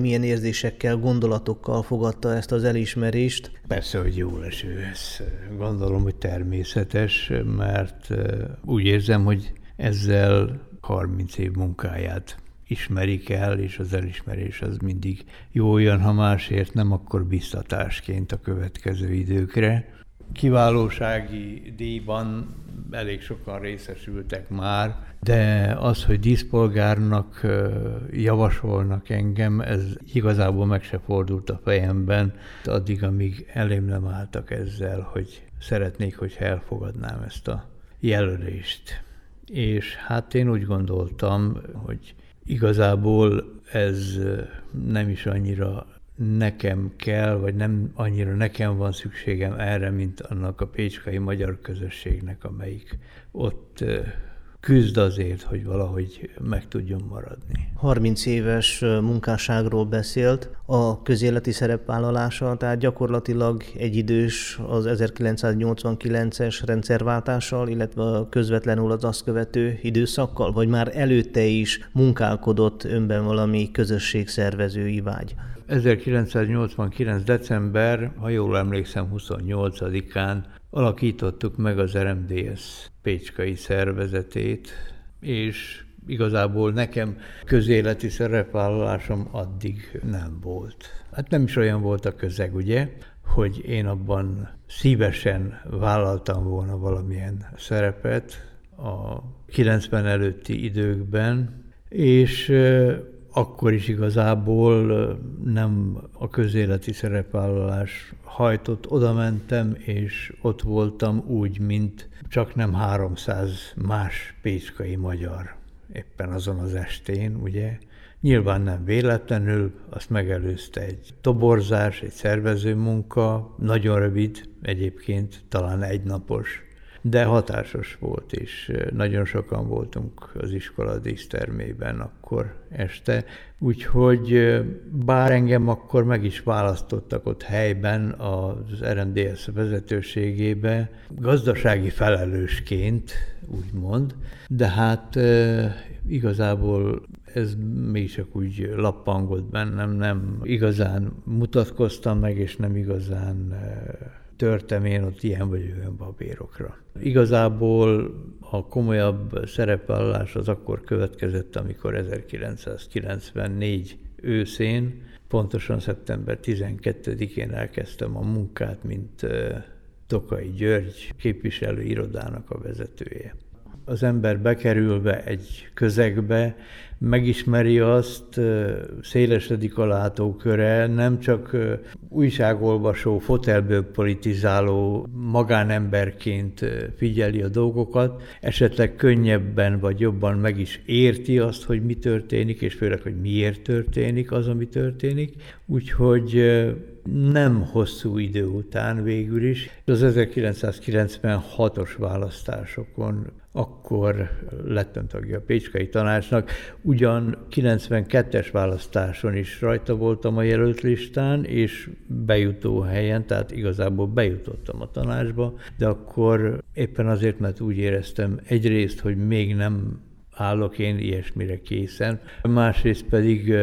Milyen érzésekkel, gondolatokkal fogadta ezt az elismerést? Persze, hogy jó leső. Ez gondolom, hogy természetes, mert úgy érzem, hogy ezzel 30 év munkáját ismerik el, és az elismerés az mindig jó olyan, ha másért nem, akkor biztatásként a következő időkre. Kiválósági díjban elég sokan részesültek már, de az, hogy díszpolgárnak javasolnak engem, ez igazából meg se fordult a fejemben, addig, amíg elém nem álltak ezzel, hogy szeretnék, hogy elfogadnám ezt a jelölést. És hát én úgy gondoltam, hogy igazából ez nem is annyira nekem kell, vagy nem annyira nekem van szükségem erre, mint annak a pécskai magyar közösségnek, amelyik ott küzd azért, hogy valahogy meg tudjon maradni. 30 éves munkásságról beszélt, a közéleti szerepvállalása, tehát gyakorlatilag egyidős az 1989-es rendszerváltással, illetve közvetlenül az azt követő időszakkal, vagy már előtte is munkálkodott önben valami közösségszervezői vágy? 1989. december, ha jól emlékszem, 28-án alakítottuk meg az RMDS pécskai szervezetét, és igazából nekem közéleti szerepvállalásom addig nem volt. Hát nem is olyan volt a közeg, ugye, hogy én abban szívesen vállaltam volna valamilyen szerepet a 90 előtti időkben, és akkor is igazából nem a közéleti szerepvállalás hajtott, oda mentem, és ott voltam úgy, mint csak nem 300 más pécskai magyar éppen azon az estén, ugye. Nyilván nem véletlenül, azt megelőzte egy toborzás, egy szervező munka, nagyon rövid egyébként, talán egy napos de hatásos volt, és nagyon sokan voltunk az iskola dísztermében akkor este, úgyhogy bár engem akkor meg is választottak ott helyben az RMDS vezetőségébe, gazdasági felelősként, úgymond, de hát igazából ez még csak úgy lappangott bennem, nem igazán mutatkoztam meg, és nem igazán törtem én ott ilyen vagy olyan babérokra. Igazából a komolyabb szerepvállalás az akkor következett, amikor 1994 őszén, pontosan szeptember 12-én elkezdtem a munkát, mint Tokai György képviselő irodának a vezetője. Az ember bekerülve egy közegbe, megismeri azt, szélesedik a látóköre, nem csak újságolvasó, fotelből politizáló magánemberként figyeli a dolgokat, esetleg könnyebben vagy jobban meg is érti azt, hogy mi történik, és főleg, hogy miért történik az, ami történik. Úgyhogy nem hosszú idő után végül is, az 1996-os választásokon akkor lettem tagja a Pécskai Tanácsnak, ugyan 92-es választáson is rajta voltam a jelölt listán, és bejutó helyen, tehát igazából bejutottam a tanácsba, de akkor éppen azért, mert úgy éreztem egyrészt, hogy még nem állok én ilyesmire készen, másrészt pedig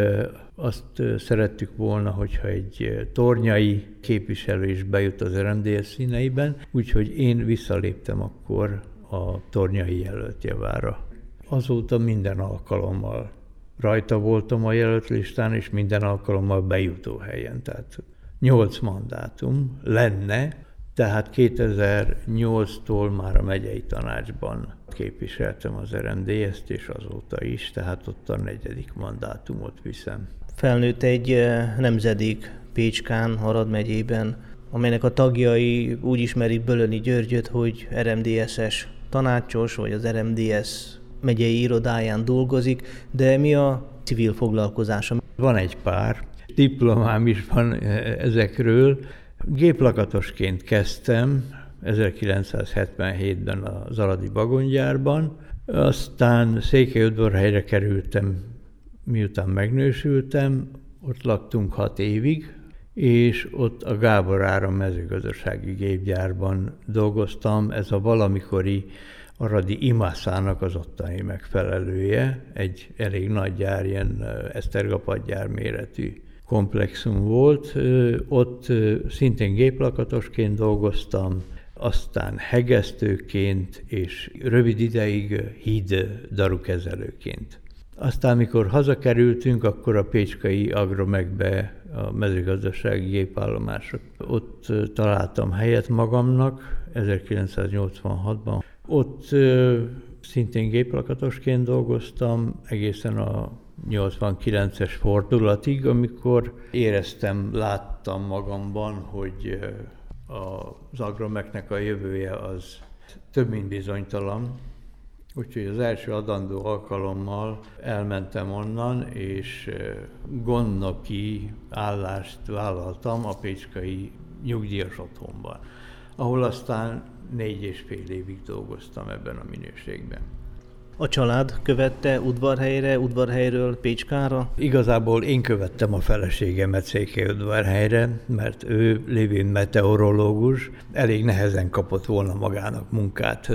azt szerettük volna, hogyha egy tornyai képviselő is bejut az RMDS színeiben, úgyhogy én visszaléptem akkor a tornyai jelölt javára. Azóta minden alkalommal rajta voltam a jelölt listán, és minden alkalommal bejutó helyen, tehát nyolc mandátum lenne, tehát 2008-tól már a megyei tanácsban képviseltem az RMDS-t, és azóta is, tehát ott a negyedik mandátumot viszem. Felnőtt egy eh, nemzedék Pécskán, Harad megyében, amelynek a tagjai úgy ismerik Bölöni Györgyöt, hogy RMDS-es tanácsos, vagy az RMDS megyei irodáján dolgozik, de mi a civil foglalkozása? Van egy pár, diplomám is van eh, ezekről. Géplakatosként kezdtem 1977-ben az Aladi Bagongyárban, aztán Székelyudvarhelyre kerültem, miután megnősültem, ott laktunk hat évig, és ott a Gábor Áram mezőgazdasági gépgyárban dolgoztam, ez a valamikori Aradi Imászának az ottani megfelelője, egy elég nagy gyár, ilyen Esztergapadgyár méretű komplexum volt. Ott szintén géplakatosként dolgoztam, aztán hegesztőként és rövid ideig híd darukezelőként. Aztán, mikor hazakerültünk, akkor a Pécskai Agromegbe, a mezőgazdasági gépállomások. Ott találtam helyet magamnak 1986-ban. Ott szintén géplakatosként dolgoztam egészen a 89-es fordulatig, amikor éreztem, láttam magamban, hogy az agromeknek a jövője az több, mint bizonytalan, Úgyhogy az első adandó alkalommal elmentem onnan, és gondnoki állást vállaltam a Pécskai nyugdíjas otthonban, ahol aztán négy és fél évig dolgoztam ebben a minőségben. A család követte udvarhelyre, udvarhelyről Pécskára? Igazából én követtem a feleségemet Székelyudvarhelyre, mert ő lévén meteorológus, elég nehezen kapott volna magának munkát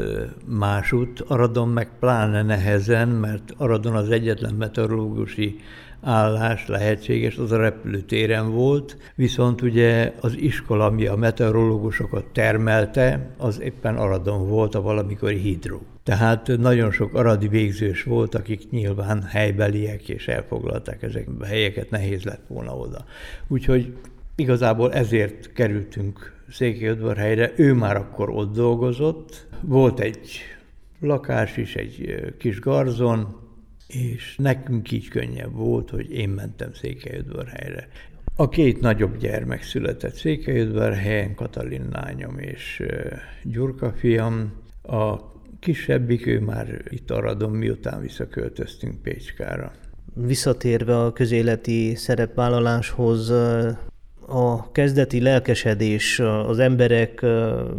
másút. Aradon meg pláne nehezen, mert Aradon az egyetlen meteorológusi állás lehetséges, az a repülőtéren volt, viszont ugye az iskola, ami a meteorológusokat termelte, az éppen Aradon volt, a valamikori hidró. Tehát nagyon sok aradi végzős volt, akik nyilván helybeliek, és elfoglalták ezek a helyeket, nehéz lett volna oda. Úgyhogy igazából ezért kerültünk Székelyudvarhelyre, ő már akkor ott dolgozott, volt egy lakás is, egy kis garzon, és nekünk így könnyebb volt, hogy én mentem Székelyudvarhelyre. A két nagyobb gyermek született Székelyudvarhelyen, Katalin lányom és Gyurka fiam. A kisebbik, ő már itt Aradon, miután visszaköltöztünk Pécskára. Visszatérve a közéleti szerepvállaláshoz, a kezdeti lelkesedés, az emberek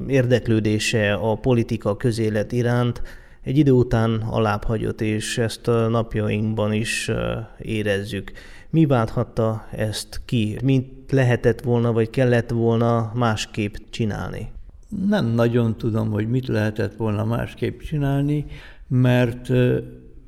érdeklődése a politika közélet iránt egy idő után alábbhagyott, és ezt a napjainkban is érezzük. Mi válthatta ezt ki? Mint lehetett volna, vagy kellett volna másképp csinálni? Nem nagyon tudom, hogy mit lehetett volna másképp csinálni, mert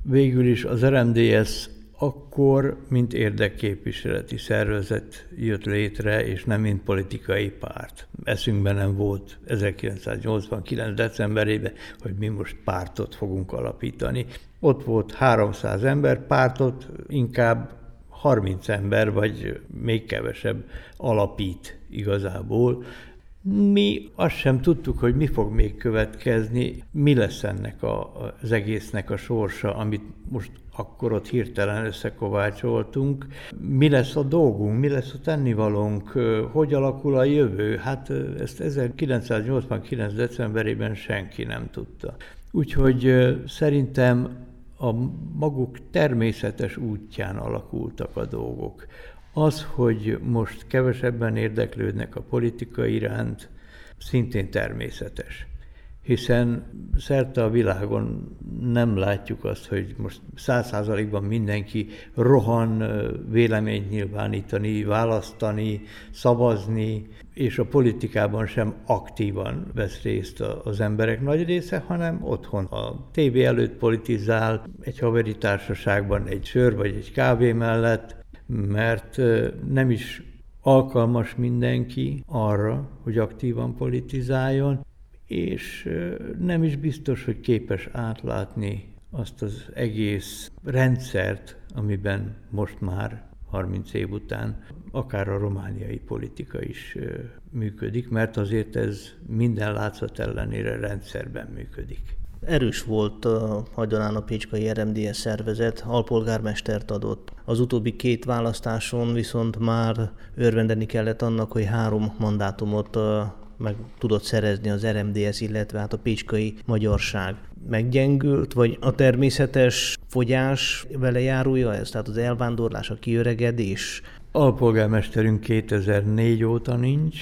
végül is az RMDS akkor, mint érdekképviseleti szervezet jött létre, és nem mint politikai párt. Eszünkben nem volt 1989. decemberében, hogy mi most pártot fogunk alapítani. Ott volt 300 ember, pártot inkább 30 ember, vagy még kevesebb alapít igazából. Mi azt sem tudtuk, hogy mi fog még következni, mi lesz ennek a, az egésznek a sorsa, amit most akkor ott hirtelen összekovácsoltunk. Mi lesz a dolgunk, mi lesz a tennivalónk, hogy alakul a jövő? Hát ezt 1989. decemberében senki nem tudta. Úgyhogy szerintem a maguk természetes útján alakultak a dolgok. Az, hogy most kevesebben érdeklődnek a politika iránt, szintén természetes. Hiszen szerte a világon nem látjuk azt, hogy most száz százalékban mindenki rohan véleményt nyilvánítani, választani, szavazni, és a politikában sem aktívan vesz részt az emberek nagy része, hanem otthon. A tévé előtt politizál, egy haveri társaságban egy sör vagy egy kávé mellett, mert nem is alkalmas mindenki arra, hogy aktívan politizáljon, és nem is biztos, hogy képes átlátni azt az egész rendszert, amiben most már 30 év után akár a romániai politika is működik, mert azért ez minden látszat ellenére rendszerben működik. Erős volt a hagyarán a Pécskai RMDS szervezet, alpolgármestert adott. Az utóbbi két választáson viszont már örvendeni kellett annak, hogy három mandátumot meg tudott szerezni az RMDS, illetve hát a pécskai magyarság meggyengült, vagy a természetes fogyás vele járulja ez, tehát az elvándorlás, a kiöregedés? Alpolgármesterünk 2004 óta nincs.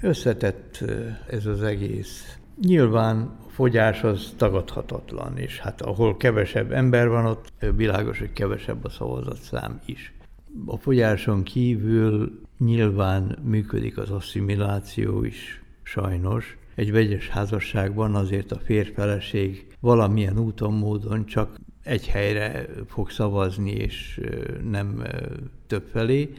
Összetett ez az egész. Nyilván a fogyás az tagadhatatlan, és hát ahol kevesebb ember van, ott világos, hogy kevesebb a szavazatszám is. A fogyáson kívül nyilván működik az asszimiláció is, sajnos. Egy vegyes házasságban azért a férfeleség valamilyen úton, módon csak egy helyre fog szavazni, és nem több felé.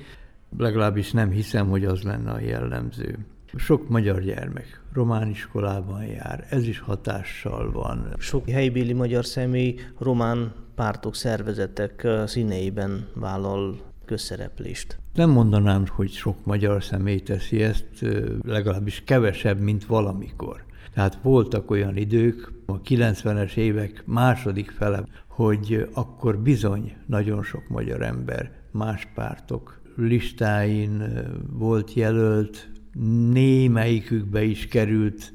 legalábbis nem hiszem, hogy az lenne a jellemző. Sok magyar gyermek román iskolában jár, ez is hatással van. Sok helybéli magyar személy román pártok, szervezetek színeiben vállal közszereplést. Nem mondanám, hogy sok magyar személy teszi ezt, legalábbis kevesebb, mint valamikor. Tehát voltak olyan idők, a 90-es évek második fele, hogy akkor bizony nagyon sok magyar ember más pártok listáin volt jelölt, némelyikükbe is került,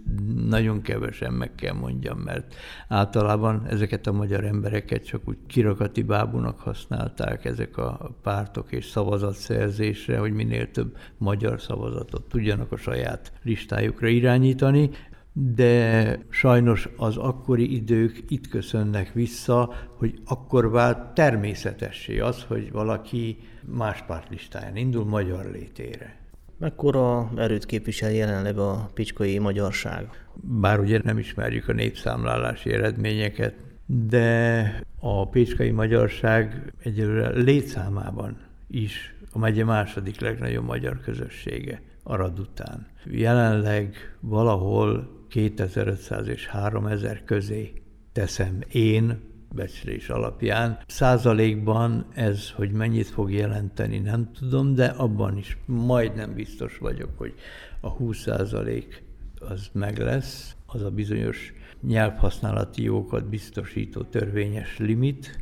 nagyon kevesen meg kell mondjam, mert általában ezeket a magyar embereket csak úgy kirakati bábúnak használták ezek a pártok és szavazatszerzésre, hogy minél több magyar szavazatot tudjanak a saját listájukra irányítani, de sajnos az akkori idők itt köszönnek vissza, hogy akkor vált természetessé az, hogy valaki más pártlistáján indul magyar létére. Mekkora erőt képvisel jelenleg a picskai magyarság? Bár ugye nem ismerjük a népszámlálási eredményeket, de a pécskai magyarság egyelőre létszámában is a megye második legnagyobb magyar közössége Arad után. Jelenleg valahol 2500 és 3000 közé teszem én becslés alapján. Százalékban ez, hogy mennyit fog jelenteni, nem tudom, de abban is majdnem biztos vagyok, hogy a 20 százalék az meg lesz, az a bizonyos nyelvhasználati jókat biztosító törvényes limit,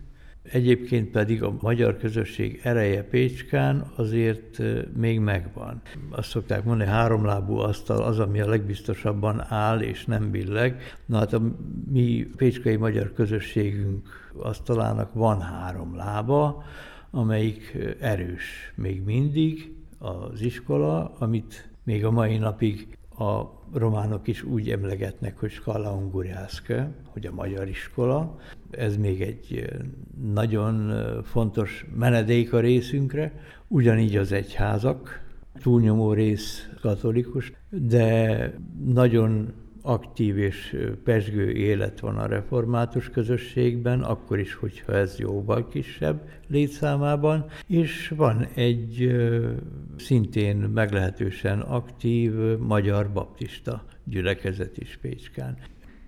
Egyébként pedig a magyar közösség ereje Pécskán azért még megvan. Azt szokták mondani, háromlábú asztal az, ami a legbiztosabban áll és nem billeg. Na hát a mi pécskai magyar közösségünk asztalának van három lába, amelyik erős még mindig, az iskola, amit még a mai napig a románok is úgy emlegetnek, hogy Skala Unguriászke, hogy a magyar iskola. Ez még egy nagyon fontos menedék a részünkre. Ugyanígy az egyházak, túlnyomó rész katolikus, de nagyon aktív és pesgő élet van a református közösségben, akkor is, hogyha ez jóval kisebb létszámában, és van egy szintén meglehetősen aktív magyar baptista gyülekezet is Pécskán.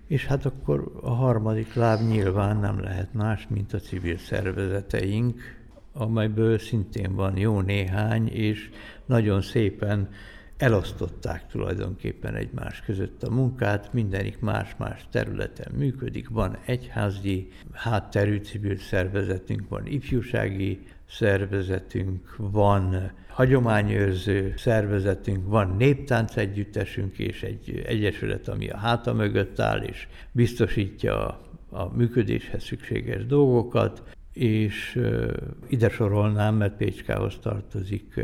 És hát akkor a harmadik láb nyilván nem lehet más, mint a civil szervezeteink, amelyből szintén van jó néhány, és nagyon szépen elosztották tulajdonképpen egymás között a munkát, mindenik más-más területen működik. Van egyházi hátterű civil szervezetünk, van ifjúsági szervezetünk, van hagyományőrző szervezetünk, van néptánc együttesünk és egy egyesület, ami a háta mögött áll és biztosítja a, működéshez szükséges dolgokat, és ide sorolnám, mert Pécskához tartozik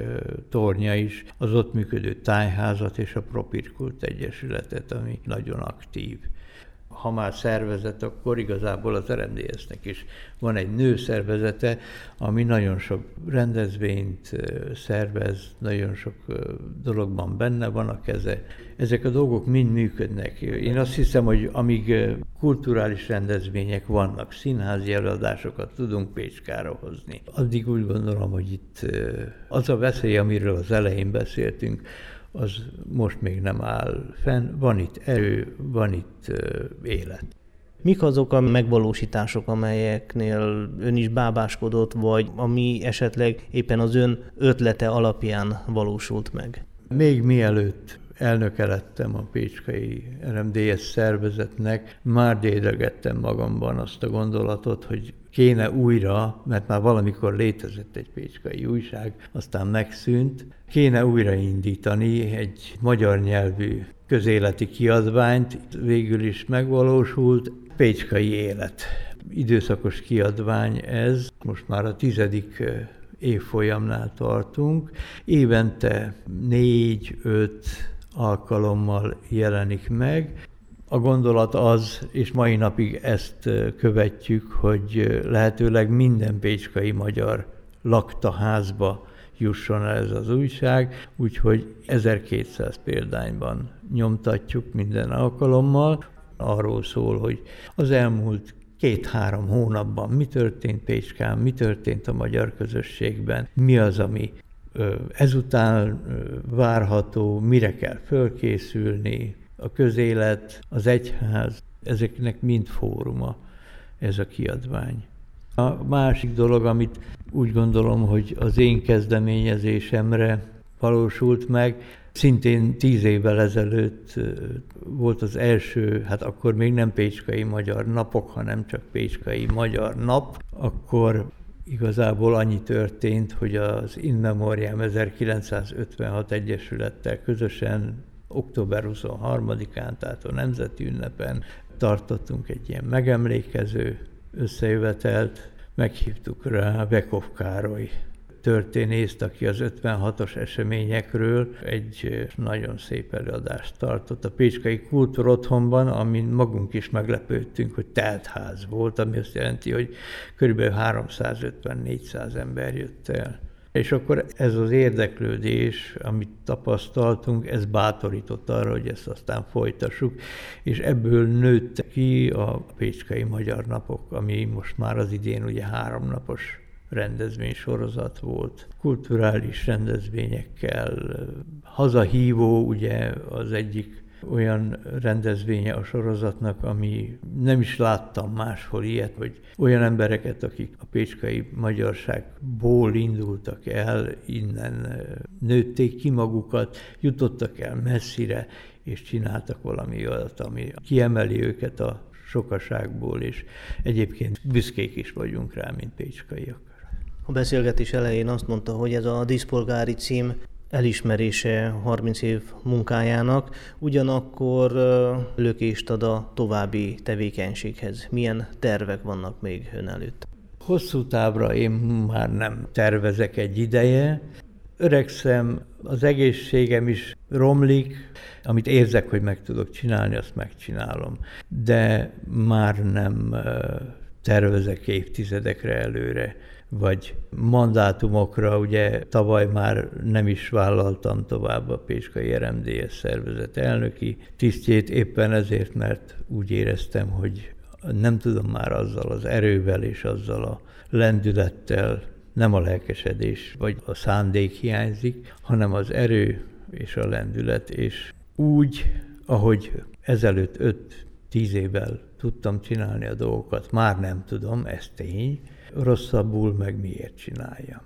tornya is, az ott működő tájházat és a Propirkult Egyesületet, ami nagyon aktív ha már szervezet, akkor igazából az RMDS-nek is van egy nőszervezete, ami nagyon sok rendezvényt szervez, nagyon sok dologban benne van a keze. Ezek a dolgok mind működnek. Én azt hiszem, hogy amíg kulturális rendezvények vannak, színházi eladásokat tudunk Pécskára hozni, addig úgy gondolom, hogy itt az a veszély, amiről az elején beszéltünk, az most még nem áll fenn. Van itt erő, van itt élet. Mik azok a megvalósítások, amelyeknél ön is bábáskodott, vagy ami esetleg éppen az ön ötlete alapján valósult meg? Még mielőtt elnöke lettem a Pécskai RMDS szervezetnek, már dédelgettem magamban azt a gondolatot, hogy kéne újra, mert már valamikor létezett egy pécskai újság, aztán megszűnt, kéne újraindítani egy magyar nyelvű közéleti kiadványt, végül is megvalósult, Pécskai élet. Időszakos kiadvány ez, most már a tizedik évfolyamnál tartunk. Évente négy-öt alkalommal jelenik meg. A gondolat az, és mai napig ezt követjük, hogy lehetőleg minden pécskai magyar lakta házba jusson el ez az újság, úgyhogy 1200 példányban nyomtatjuk minden alkalommal. Arról szól, hogy az elmúlt két-három hónapban mi történt Pécskán, mi történt a magyar közösségben, mi az, ami ezután várható, mire kell fölkészülni, a közélet, az egyház, ezeknek mind fóruma ez a kiadvány. A másik dolog, amit úgy gondolom, hogy az én kezdeményezésemre valósult meg, Szintén tíz évvel ezelőtt volt az első, hát akkor még nem Pécskai Magyar Napok, hanem csak Pécskai Magyar Nap, akkor igazából annyi történt, hogy az In Memoriam 1956 Egyesülettel közösen október 23-án, tehát a Nemzeti Ünnepen tartottunk egy ilyen megemlékező összejövetelt, meghívtuk rá Vekov Károly történészt, aki az 56-os eseményekről egy nagyon szép előadást tartott a Pécskai Kultúrotthonban, amin magunk is meglepődtünk, hogy teltház volt, ami azt jelenti, hogy kb. 350-400 ember jött el. És akkor ez az érdeklődés, amit tapasztaltunk, ez bátorított arra, hogy ezt aztán folytassuk, és ebből nőtt ki a Pécskai Magyar Napok, ami most már az idén ugye háromnapos rendezvénysorozat volt, kulturális rendezvényekkel, hazahívó ugye az egyik olyan rendezvénye a sorozatnak, ami nem is láttam máshol ilyet, hogy olyan embereket, akik a pécskai magyarságból indultak el, innen nőtték ki magukat, jutottak el messzire, és csináltak valami olyat, ami kiemeli őket a sokaságból, és egyébként büszkék is vagyunk rá, mint pécskaiak. A beszélgetés elején azt mondta, hogy ez a diszpolgári cím elismerése 30 év munkájának, ugyanakkor lökést ad a további tevékenységhez. Milyen tervek vannak még ön előtt? Hosszú távra én már nem tervezek egy ideje. Öregszem, az egészségem is romlik, amit érzek, hogy meg tudok csinálni, azt megcsinálom. De már nem tervezek évtizedekre előre vagy mandátumokra, ugye tavaly már nem is vállaltam tovább a Pécskai RMDS szervezet elnöki tisztjét, éppen ezért, mert úgy éreztem, hogy nem tudom már azzal az erővel és azzal a lendülettel, nem a lelkesedés vagy a szándék hiányzik, hanem az erő és a lendület, és úgy, ahogy ezelőtt öt tíz évvel tudtam csinálni a dolgokat, már nem tudom, ez tény, rosszabbul meg miért csináljam.